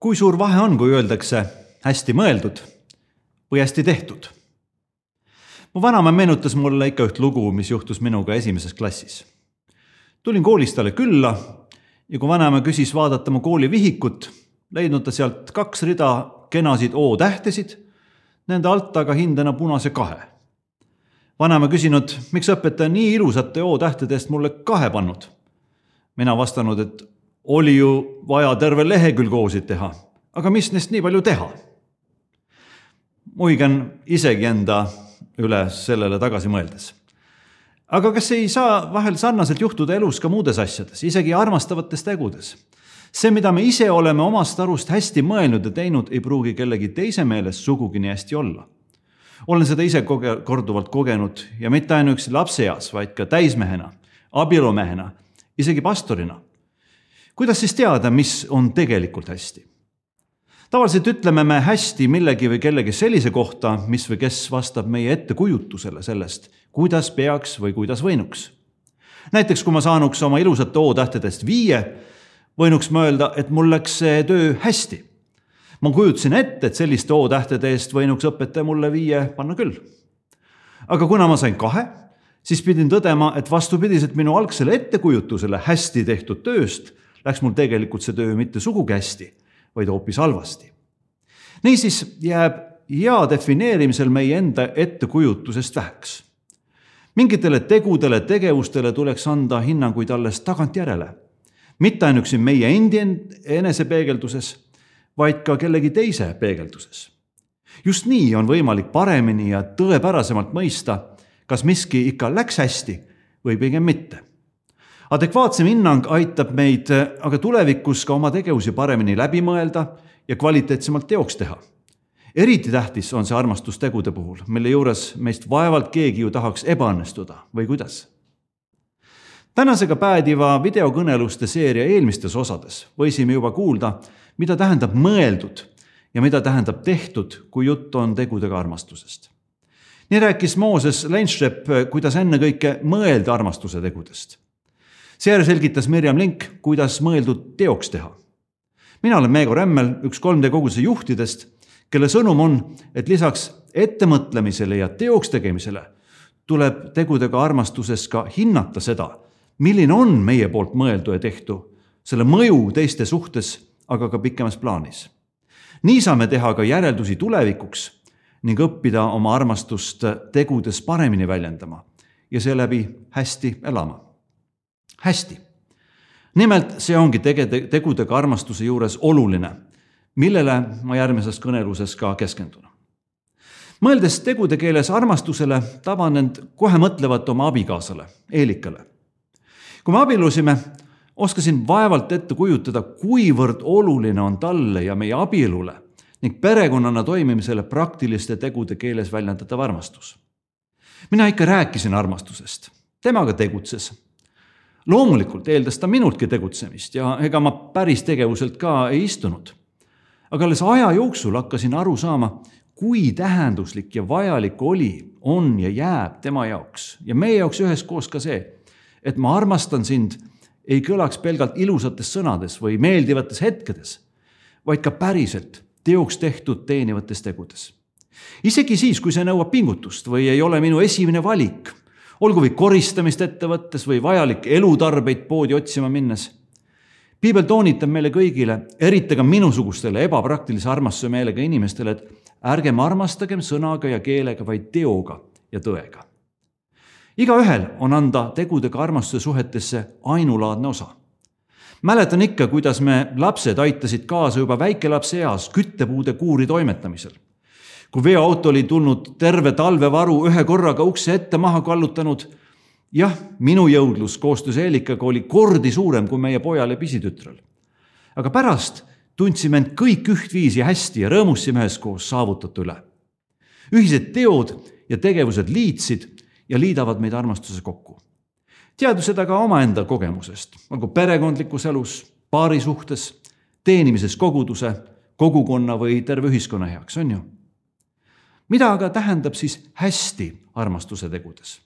kui suur vahe on, kui öeldakse hästi mõeldud või hästi tehtud? mu vanaema meenutas mulle ikka üht lugu, mis juhtus minuga esimeses klassis. tulin koolis talle külla ja kui vanaema küsis vaadata mu koolivihikut, leidnud ta sealt kaks rida kenasid O-tähtesid, nende alt aga hindena punase kahe. vanaema küsinud, miks õpetaja nii ilusate O-tähtede eest mulle kahe pannud. mina vastanud, et oli ju vaja terve lehekülg O-sid teha, aga mis neist nii palju teha? muigan isegi enda üle sellele tagasi mõeldes. aga kas ei saa vahel sarnaselt juhtuda elus ka muudes asjades, isegi armastavates tegudes? see, mida me ise oleme omast arust hästi mõelnud ja teinud, ei pruugi kellegi teise meelest sugugi nii hästi olla. olen seda ise koge-, korduvalt kogenud ja mitte ainuüksi lapseeas, vaid ka täismehena, abielumehena, isegi pastorina. Kuidas siis teada, mis on tegelikult hästi? tavaliselt ütleme me hästi millegi või kellegi sellise kohta, mis või kes vastab meie ettekujutusele sellest, kuidas peaks või kuidas võinuks. näiteks kui ma saanuks oma ilusate O-tähtedest viie, võinuks ma öelda, et mul läks see töö hästi. ma kujutasin ette, et selliste O-tähtede eest võinuks õpetaja mulle viie panna küll. aga kuna ma sain kahe, siis pidin tõdema, et vastupidiselt minu algsele ettekujutusele hästi tehtud tööst, läks mul tegelikult see töö mitte sugugi hästi vaid hoopis halvasti. niisiis jääb hea defineerimisel meie enda ettekujutusest väheks. mingitele tegudele, tegevustele tuleks anda hinnanguid alles tagantjärele. mitte ainuüksi meie endi enesepeegelduses, vaid ka kellegi teise peegelduses. just nii on võimalik paremini ja tõepärasemalt mõista, kas miski ikka läks hästi või pigem mitte adekvaatsem hinnang aitab meid aga tulevikus ka oma tegevusi paremini läbi mõelda ja kvaliteetsemalt teoks teha. eriti tähtis on see armastustegude puhul, mille juures meist vaevalt keegi ju tahaks ebaõnnestuda või kuidas. tänasega päädiva videokõneluste seeria eelmistes osades võisime juba kuulda, mida tähendab mõeldud ja mida tähendab tehtud, kui jutt on tegudega armastusest nii rääkis Mooses Leinstrep, kuidas ennekõike mõelda armastuse tegudest seejärel selgitas Mirjam Link, kuidas mõeldud teoks teha. mina olen Meego Rämmel, üks 3D koguduse juhtidest, kelle sõnum on, et lisaks ettemõtlemisele ja teoks tegemisele tuleb tegudega armastuses ka hinnata seda, milline on meie poolt mõeldu ja tehtu, selle mõju teiste suhtes, aga ka pikemas plaanis. nii saame teha ka järeldusi tulevikuks ning õppida oma armastust tegudes paremini väljendama ja seeläbi hästi elama hästi. nimelt see ongi tege-, tegudega armastuse juures oluline, millele ma järgmises kõneluses ka keskendun. mõeldes tegude keeles armastusele, taban end kohe mõtlevat oma abikaasale, Eelikale. kui me abiellusime, oskasin vaevalt ette kujutada, kuivõrd oluline on talle ja meie abielule ning perekonnana toimimisele praktiliste tegude keeles väljendatav armastus. mina ikka rääkisin armastusest, temaga tegutses loomulikult eeldas ta minultki tegutsemist ja ega ma päris tegevuselt ka ei istunud. aga alles aja jooksul hakkasin aru saama, kui tähenduslik ja vajalik oli, on ja jääb tema jaoks ja meie jaoks üheskoos ka see, et ma armastan sind ei kõlaks pelgalt ilusates sõnades või meeldivates hetkedes, vaid ka päriselt teoks tehtud teenivates tegudes. isegi siis, kui see nõuab pingutust või ei ole minu esimene valik olgu või koristamist ette võttes või vajalikke elutarbeid poodi otsima minnes. piibel toonitab meile kõigile, eriti ka minusugustele ebapraktilise armastuse meelega inimestele, et ärgem armastagem sõnaga ja keelega, vaid teoga ja tõega. igaühel on anda tegudega armastuse suhetesse ainulaadne osa mäletan ikka, kuidas me lapsed aitasid kaasa juba väikelapse eas küttepuude kuuri toimetamisel kui veoauto oli tulnud terve talvevaru ühe korraga ukse ette maha kallutanud. jah, minu jõudlus koostöös Eelikaga oli kordi suurem kui meie pojal ja pisitütrel. aga pärast tundsime end kõik ühtviisi hästi ja rõõmustasime üheskoos saavutatu üle. ühised teod ja tegevused liitsid ja liidavad meid armastuses kokku. teadu seda ka omaenda kogemusest, olgu perekondlikus elus, paari suhtes, teenimises koguduse, kogukonna või terve ühiskonna heaks, on ju mida aga tähendab siis hästi armastuse tegudes?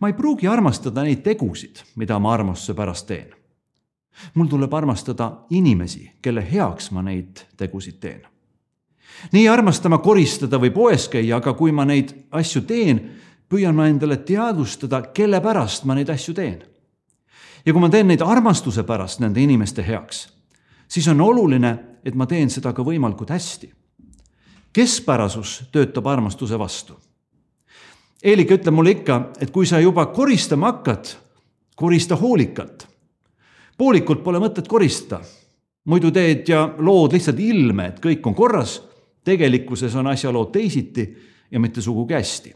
ma ei pruugi armastada neid tegusid, mida ma armastuse pärast teen. mul tuleb armastada inimesi, kelle heaks ma neid tegusid teen. nii ei armasta ma koristada või poes käia, aga kui ma neid asju teen, püüan ma endale teadvustada, kelle pärast ma neid asju teen. ja kui ma teen neid armastuse pärast nende inimeste heaks, siis on oluline, et ma teen seda ka võimalikult hästi. Keskpärasus töötab armastuse vastu. Eelik ütleb mulle ikka, et kui sa juba koristama hakkad, korista hoolikalt. poolikult pole mõtet koristada, muidu teed ja lood lihtsalt ilme, et kõik on korras. tegelikkuses on asjalood teisiti ja mitte sugugi hästi.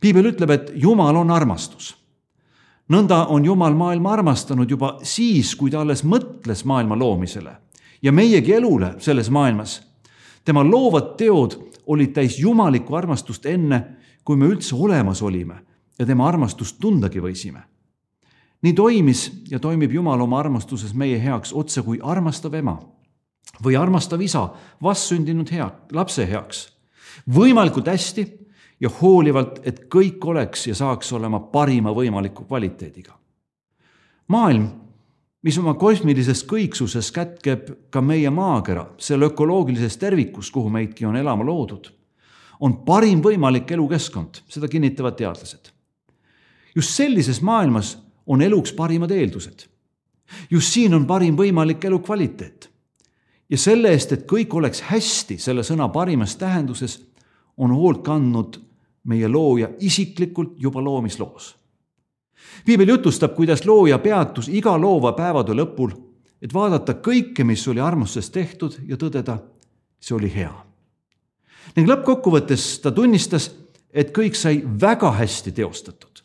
piibel ütleb, et Jumal on armastus. nõnda on Jumal maailma armastanud juba siis, kui ta alles mõtles maailma loomisele ja meiegi elule selles maailmas. Tema loovad teod olid täis jumalikku armastust enne, kui me üldse olemas olime ja tema armastust tundagi võisime. nii toimis ja toimib Jumal oma armastuses meie heaks otse kui armastav ema või armastav isa vastsündinud hea, lapse heaks. võimalikult hästi ja hoolivalt, et kõik oleks ja saaks olema parima võimaliku kvaliteediga. maailm mis oma kosmilises kõiksuses kätkeb ka meie maakera, selle ökoloogilises tervikus, kuhu meidki on elama loodud, on parim võimalik elukeskkond, seda kinnitavad teadlased. just sellises maailmas on eluks parimad eeldused. just siin on parim võimalik elukvaliteet. ja selle eest, et kõik oleks hästi selle sõna parimas tähenduses, on hoolt kandnud meie looja isiklikult juba loomisloos piibel jutustab, kuidas looja peatus iga loova päevade lõpul, et vaadata kõike, mis oli armustusest tehtud ja tõdeda, see oli hea. ning lõppkokkuvõttes ta tunnistas, et kõik sai väga hästi teostatud.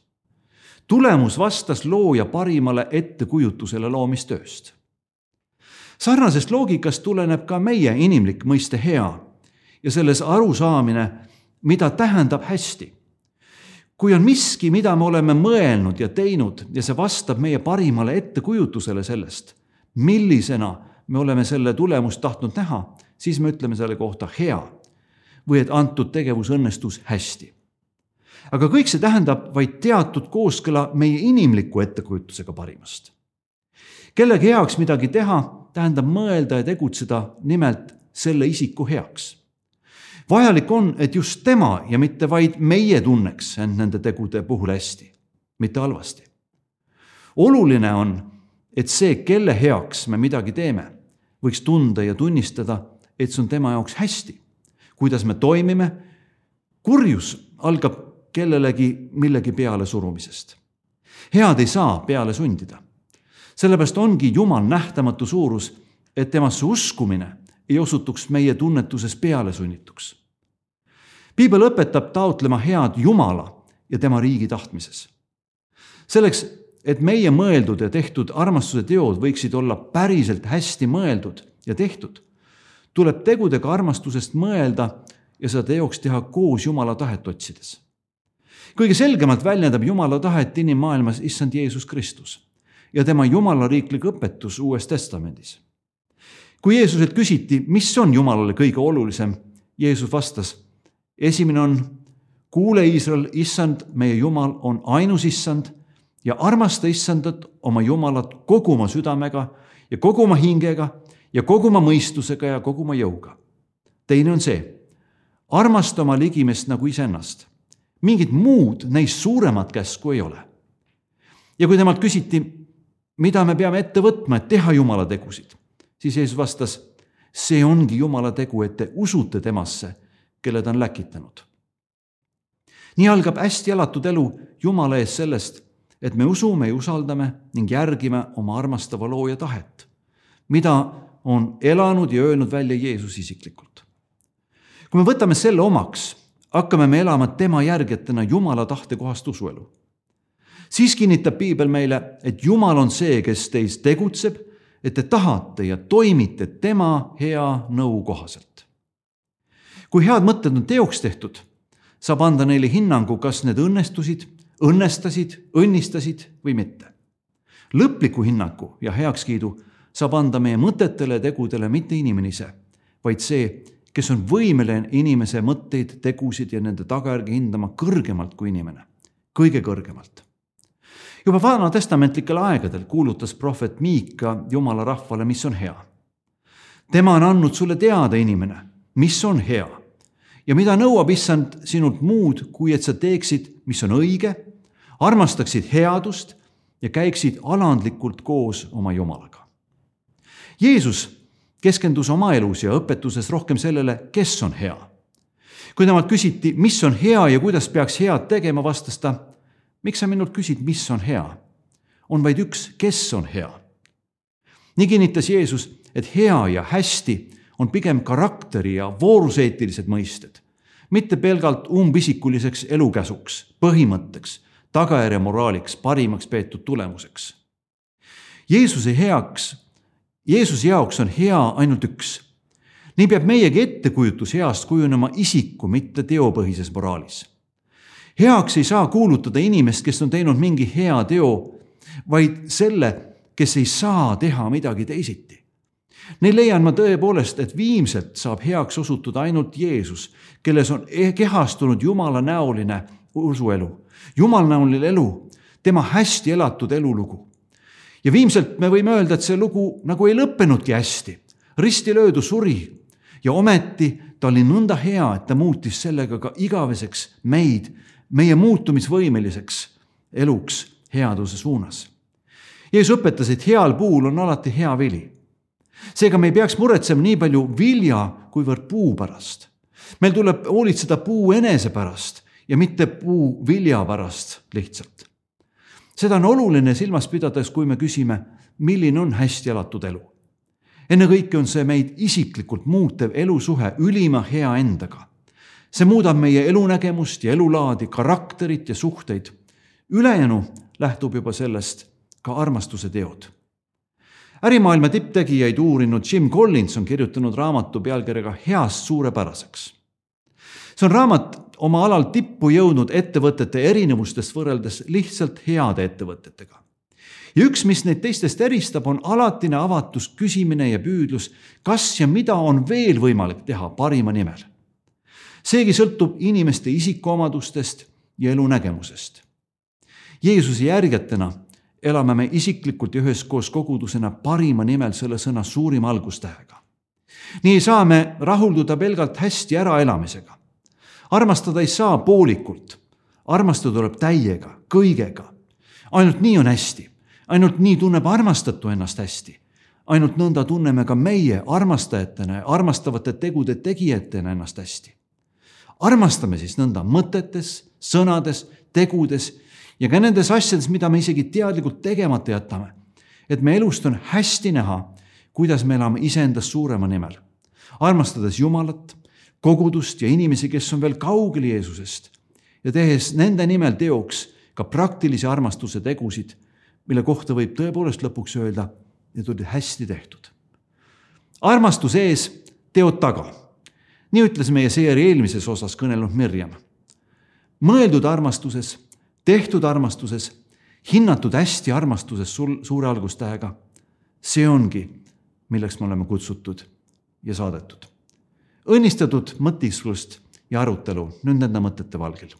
tulemus vastas looja parimale ettekujutusele loomistööst. sarnasest loogikast tuleneb ka meie inimlik mõiste hea ja selles arusaamine, mida tähendab hästi kui on miski, mida me oleme mõelnud ja teinud ja see vastab meie parimale ettekujutusele sellest, millisena me oleme selle tulemust tahtnud näha, siis me ütleme selle kohta hea või et antud tegevus õnnestus hästi. aga kõik see tähendab vaid teatud kooskõla meie inimliku ettekujutusega parimast. kellegi heaks midagi teha, tähendab mõelda ja tegutseda nimelt selle isiku heaks vajalik on, et just tema ja mitte vaid meie tunneks end nende tegude puhul hästi, mitte halvasti. oluline on, et see, kelle heaks me midagi teeme, võiks tunda ja tunnistada, et see on tema jaoks hästi. kuidas me toimime, kurjus algab kellelegi millegi peale surumisest. head ei saa peale sundida. sellepärast ongi Jumal nähtamatu suurus, et temasse uskumine ei osutuks meie tunnetuses pealesunnituks piibel õpetab taotlema head Jumala ja tema riigi tahtmises. selleks, et meie mõeldud ja tehtud armastuse teod võiksid olla päriselt hästi mõeldud ja tehtud, tuleb tegudega armastusest mõelda ja seda teoks teha koos Jumala tahet otsides. kõige selgemalt väljendab Jumala tahet inimmaailmas issand Jeesus Kristus ja tema jumalariiklik õpetus Uues Testamendis. kui Jeesuselt küsiti, mis on Jumalale kõige olulisem, Jeesus vastas esimene on, kuule Iisrael, issand, meie Jumal on ainus issand ja armasta issandat oma Jumalat kogu oma südamega ja kogu oma hingega ja kogu oma mõistusega ja kogu oma jõuga. teine on see, armasta oma ligimest nagu iseennast. mingit muud neist suuremat käsku ei ole. ja kui temalt küsiti, mida me peame ette võtma, et teha Jumala tegusid, siis Jeesus vastas, see ongi Jumala tegu, et te usute temasse kelle ta on läkitanud. nii algab hästi elatud elu Jumala ees sellest, et me usume ja usaldame ning järgime oma armastava looja tahet, mida on elanud ja öelnud välja Jeesus isiklikult. kui me võtame selle omaks, hakkame me elama tema järgijatena Jumala tahte kohast usuelu. siis kinnitab piibel meile, et Jumal on see, kes teis tegutseb, et te tahate ja toimite tema hea nõu kohaselt kui head mõtted on teoks tehtud, saab anda neile hinnangu, kas need õnnestusid, õnnestasid, õnnistasid või mitte. lõpliku hinnangu ja heakskiidu saab anda meie mõtetele ja tegudele mitte inimene ise, vaid see, kes on võimeline inimese mõtteid, tegusid ja nende tagajärgi hindama kõrgemalt kui inimene, kõige kõrgemalt. juba vanatestamentlikel aegadel kuulutas prohvet Miika Jumala rahvale, mis on hea. tema on andnud sulle teada, inimene, mis on hea ja mida nõuab issand sinult muud, kui et sa teeksid, mis on õige, armastaksid headust ja käiksid alandlikult koos oma Jumalaga. Jeesus keskendus oma elus ja õpetuses rohkem sellele, kes on hea. kui temalt küsiti, mis on hea ja kuidas peaks head tegema, vastas ta miks sa minult küsid, mis on hea? on vaid üks, kes on hea. nii kinnitas Jeesus, et hea ja hästi on pigem karakteri ja vooruseetilised mõisted, mitte pelgalt umbisikuliseks elukäsuks, põhimõtteks, tagajärje moraaliks, parimaks peetud tulemuseks. Jeesuse heaks, Jeesuse jaoks on hea ainult üks. nii peab meiegi ettekujutus heast kujunema isiku, mitte teopõhises moraalis heaks ei saa kuulutada inimest, kes on teinud mingi hea teo, vaid selle, kes ei saa teha midagi teisiti. Neil leian ma tõepoolest, et viimselt saab heaks osutuda ainult Jeesus, kelles on e-, kehastunud Jumala näoline usuelu, jumalnäoline elu, tema hästi elatud elulugu. ja viimselt me võime öelda, et see lugu nagu ei lõppenudki hästi. risti löödu suri ja ometi ta oli nõnda hea, et ta muutis sellega ka igaveseks meid meie muutumisvõimeliseks eluks headuse suunas. Jeesus õpetas, et heal puul on alati hea vili. Seega me ei peaks muretsema nii palju vilja, kuivõrd puu pärast. meil tuleb hoolitseda puu enese pärast ja mitte puu vilja pärast lihtsalt. seda on oluline silmas pidades, kui me küsime, milline on hästi elatud elu. ennekõike on see meid isiklikult muutev elusuhe ülima hea endaga see muudab meie elunägemust ja elulaadi, karakterit ja suhteid. ülejäänu lähtub juba sellest ka armastuse teod. Ärimaailma tipptegijaid uurinud Jim Collins on kirjutanud raamatu pealkirjaga Heast suurepäraseks. see on raamat oma alal tippu jõudnud ettevõtete erinevustest võrreldes lihtsalt heade ettevõtetega. ja üks, mis neid teistest eristab, on alatine avatus, küsimine ja püüdlus, kas ja mida on veel võimalik teha parima nimel seegi sõltub inimeste isikuomadustest ja elunägemusest. Jeesuse järgijatena elame me isiklikult ja üheskoos kogudusena parima nimel selle sõna suurima algustähega. nii ei saa me rahulduda pelgalt hästi äraelamisega. armastada ei saa poolikult, armastada tuleb täiega, kõigega. ainult nii on hästi, ainult nii tunneb armastatu ennast hästi ainult nõnda tunneme ka meie armastajatena ja armastavate tegude tegijatena ennast hästi armastame siis nõnda mõtetes, sõnades, tegudes ja ka nendes asjades, mida me isegi teadlikult tegemata jätame. et me elust on hästi näha, kuidas me elame iseendast suurema nimel, armastades Jumalat, kogudust ja inimesi, kes on veel kaugel Jeesusest ja tehes nende nimel teoks ka praktilisi armastuse tegusid, mille kohta võib tõepoolest lõpuks öelda, need olid hästi tehtud. armastuse ees, teod taga nii ütles meie seeri eelmises osas kõnelnud Mirjam. mõeldud armastuses, tehtud armastuses, hinnatud hästi armastuses sul suure algustähega. see ongi, milleks me oleme kutsutud ja saadetud. õnnistatud mõtisklust ja arutelu nüüd nende mõtete valgel